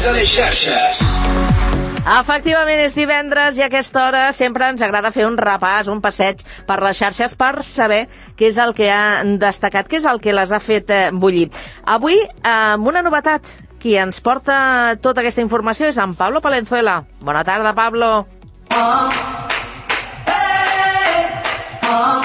Novetats a les xarxes. Efectivament, és divendres i a aquesta hora sempre ens agrada fer un repàs, un passeig per les xarxes per saber què és el que ha destacat, què és el que les ha fet eh, bullir. Avui, eh, amb una novetat, qui ens porta tota aquesta informació és en Pablo Palenzuela. Bona tarda, Pablo. Oh. Hey. Oh.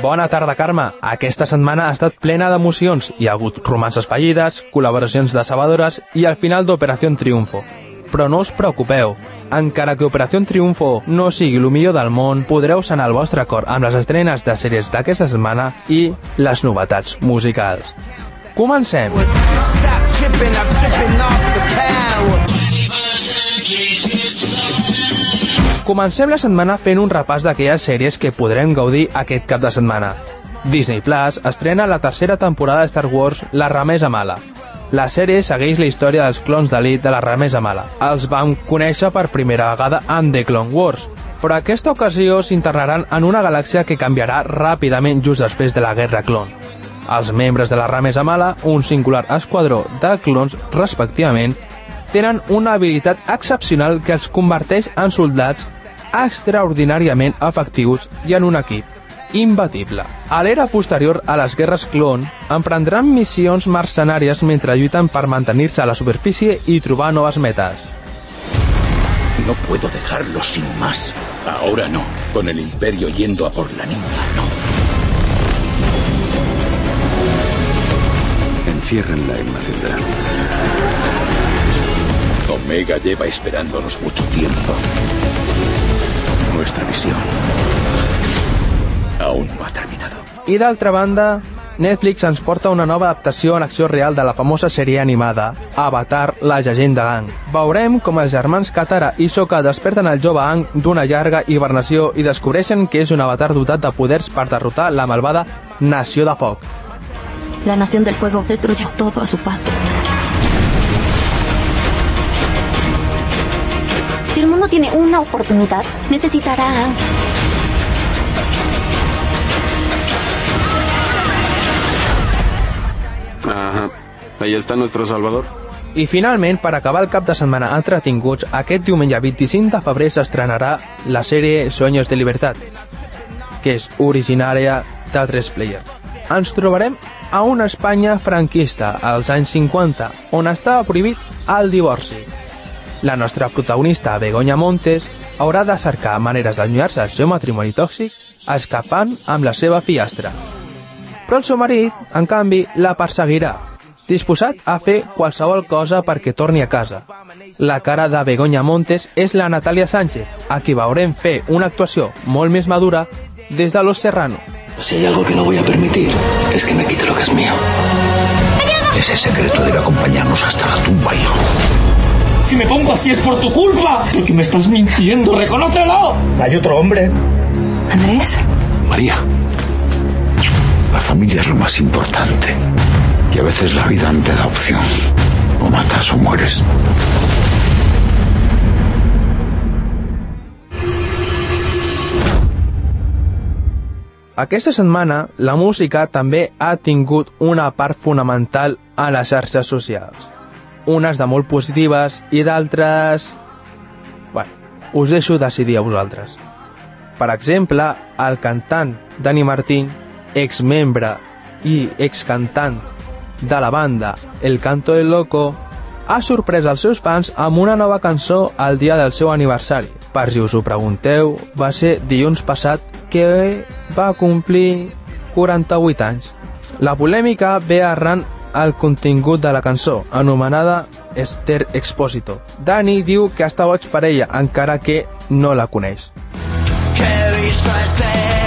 Bona tarda, Carme. Aquesta setmana ha estat plena d'emocions. Hi ha hagut romances fallides, col·laboracions decebedores i al final d'Operació Triunfo. Però no us preocupeu, encara que Operació Triunfo no sigui el millor del món, podreu sanar el vostre cor amb les estrenes de sèries d'aquesta setmana i les novetats musicals. Comencem! Comencem la setmana fent un repàs d'aquelles sèries que podrem gaudir aquest cap de setmana. Disney Plus estrena la tercera temporada de Star Wars La Ramesa Mala. La sèrie segueix la història dels clons d'elit de la Ramesa Mala. Els vam conèixer per primera vegada en The Clone Wars, però aquesta ocasió s'internaran en una galàxia que canviarà ràpidament just després de la Guerra Clon. Els membres de la Ramesa Mala, un singular esquadró de clons respectivament, tenen una habilitat excepcional que els converteix en soldats extraordinàriament efectius i en un equip imbatible. A l'era posterior a les guerres clon, emprendran missions mercenàries mentre lluiten per mantenir-se a la superfície i trobar noves metes. No puedo dejarlo sin más. Ahora no. Con el imperio yendo a por la niña, no. Enciérrenla en la ciudad. Omega lleva esperándonos mucho tiempo nuestra misión aún no ha terminado. I d'altra banda, Netflix ens porta una nova adaptació en acció real de la famosa sèrie animada Avatar, la llegenda Ang. Veurem com els germans Katara i Sokka desperten el jove Ang d'una llarga hibernació i descobreixen que és un avatar dotat de poders per derrotar la malvada Nació de Foc. La Nación del Fuego destruyó todo a su paso. Tiene una oportunidad, necesitará a... Ajá. Ahí está nuestro Salvador. I finalment, per acabar el cap de setmana entretinguts, aquest diumenge 25 de febrer s'estrenarà la sèrie Sueños de Libertad, que és originària de 3 Player. Ens trobarem a una Espanya franquista, als anys 50, on estava prohibit el divorci. La nostra protagonista, Begoña Montes, haurà de cercar maneres d'allunyar-se del seu matrimoni tòxic escapant amb la seva fillastra. Però el seu marit, en canvi, la perseguirà, disposat a fer qualsevol cosa perquè torni a casa. La cara de Begoña Montes és la Natàlia Sánchez, a qui veurem fer una actuació molt més madura des de Los Serrano. Si hay algo que no voy a permitir, es que me quite lo que es mío. Ese secreto debe acompañarnos hasta la tumba, hijo. Si me pongo así es por tu culpa. Porque me estás mintiendo, reconócelo. Hay otro hombre. Andrés, María, la familia es lo más importante. Y a veces la vida no te da opción. O matas o mueres. Aquesta setmana, la música també ha tingut una part fonamental a les xarxes socials. Unes de molt positives i d'altres... Bueno, us deixo decidir a vosaltres. Per exemple, el cantant Dani Martín, exmembre i excantant de la banda El Canto del Loco, ha sorprès els seus fans amb una nova cançó al dia del seu aniversari. Per si us ho pregunteu, va ser dilluns passat que va complir 48 anys. La polèmica ve arran al contingut de la cançó, anomenada Esther Expósito. Dani diu que està boig per ella, encara que no la coneix. Que he visto a Esther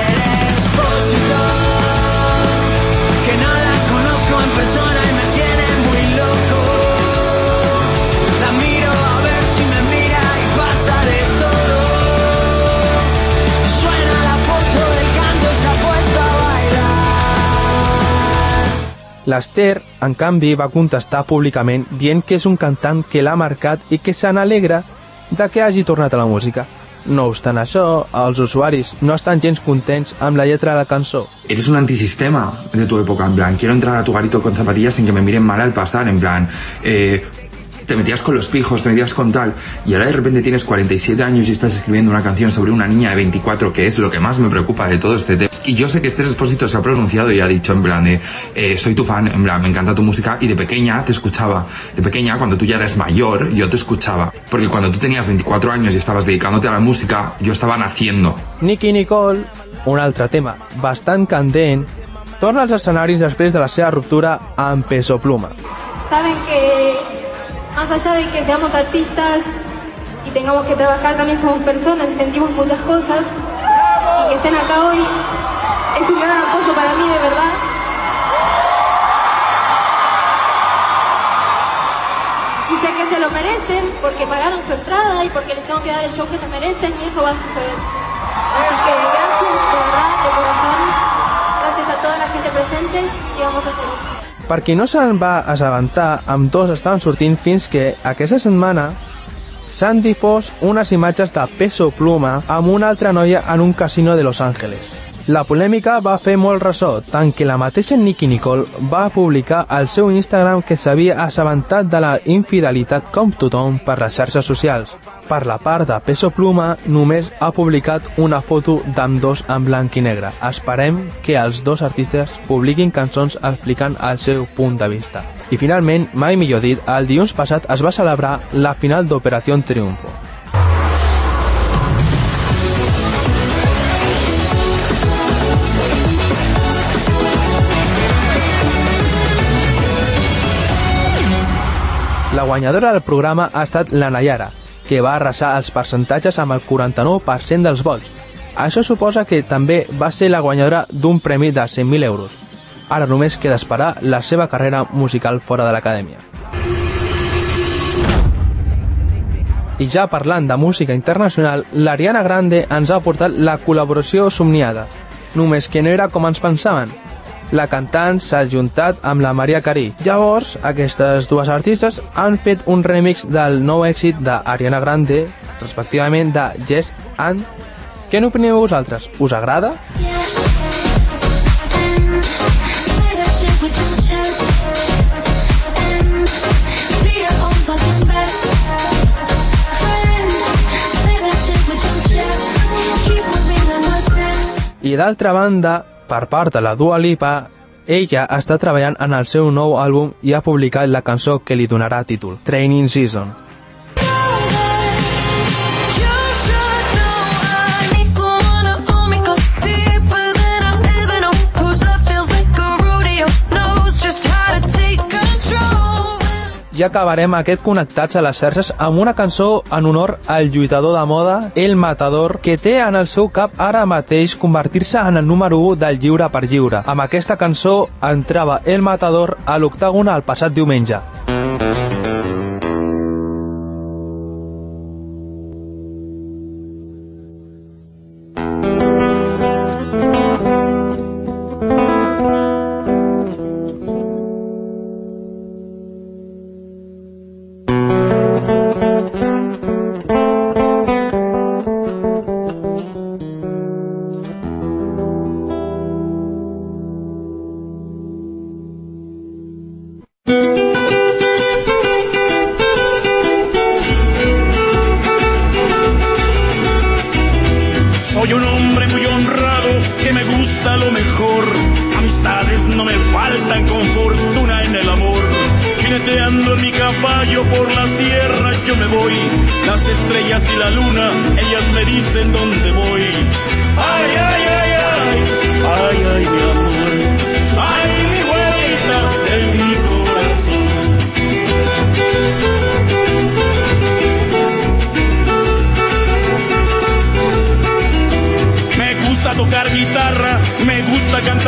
L'Ester, en canvi, va contestar públicament dient que és un cantant que l'ha marcat i que se n'alegra de que hagi tornat a la música. No obstant això, els usuaris no estan gens contents amb la lletra de la cançó. Eres un antisistema de tu época, en plan, quiero entrar a tu garito con zapatillas sin que me miren mal al pasar, en plan, eh, te metías con los pijos, te metías con tal, y ahora de repente tienes 47 años y estás escribiendo una canción sobre una niña de 24, que es lo que más me preocupa de todo este tema. Y yo sé que este expósito se ha pronunciado y ha dicho en plan de, eh, soy tu fan, en plan, me encanta tu música, y de pequeña te escuchaba. De pequeña, cuando tú ya eres mayor, yo te escuchaba. Porque cuando tú tenías 24 años y estabas dedicándote a la música, yo estaba naciendo. Nicky Nicole, un altre tema bastant candent, torna als escenaris després de la seva ruptura amb Peso Pluma. Saben que más allá de que seamos artistas y tengamos que trabajar, también somos personas y sentimos muchas cosas. Y que estén acá hoy es un gran apoyo para mí, de verdad. Y sé que se lo merecen porque pagaron su entrada y porque les tengo que dar el show que se merecen y eso va a suceder. Así que gracias, de verdad, de corazón. Gracias a toda la gente presente y vamos a seguir. Per qui no se'n va assabentar, amb dos estaven sortint fins que aquesta setmana s'han difós unes imatges de Peso Pluma amb una altra noia en un casino de Los Angeles. La polèmica va fer molt ressò, tant que la mateixa Nicky Nicole va publicar al seu Instagram que s'havia assabentat de la infidelitat com tothom per les xarxes socials. Per la part de Peso Pluma, només ha publicat una foto d'ambdós en blanc i negre. Esperem que els dos artistes publiquin cançons explicant el seu punt de vista. I finalment, mai millor dit, el dilluns passat es va celebrar la final d'Operació Triunfo. La guanyadora del programa ha estat la Nayara, que va arrasar els percentatges amb el 49% dels vots. Això suposa que també va ser la guanyadora d'un premi de 100.000 euros. Ara només queda esperar la seva carrera musical fora de l'acadèmia. I ja parlant de música internacional, l'Ariana Grande ens ha portat la col·laboració somniada. Només que no era com ens pensaven. La cantant s'ha juntat amb la Maria Carey. Llavors, aquestes dues artistes han fet un remix del nou èxit d'Ariana Grande, respectivament de Yes and... Què n'opineu vosaltres? Us agrada? I d'altra banda, per part de la Dua Lipa, ella està treballant en el seu nou àlbum i ha publicat la cançó que li donarà títol, Training Season. I acabarem aquest Connectats a les xarxes amb una cançó en honor al lluitador de moda, El Matador, que té en el seu cap ara mateix convertir-se en el número 1 del lliure per lliure. Amb aquesta cançó entrava El Matador a l'octàgon el passat diumenge. Estrellas y la luna, ellas me dicen dónde voy.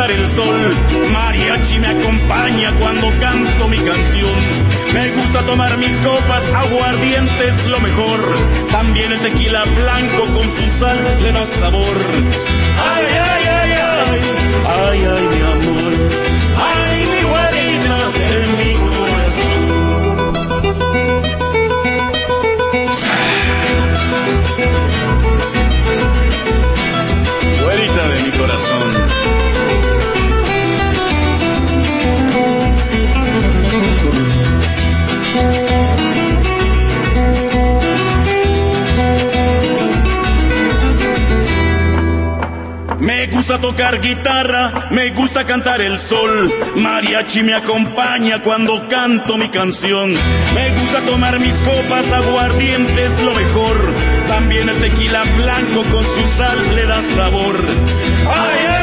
El sol. Mariachi me acompaña cuando canto mi canción. Me gusta tomar mis copas, aguardiente es lo mejor. También el tequila blanco con su sal le da sabor. Ay, ay, ay, ay, ay, ay, mi amor. Gusta tocar guitarra, me gusta cantar el sol. Mariachi me acompaña cuando canto mi canción. Me gusta tomar mis copas, aguardientes lo mejor. También el tequila blanco con su sal le da sabor. Ay, ay,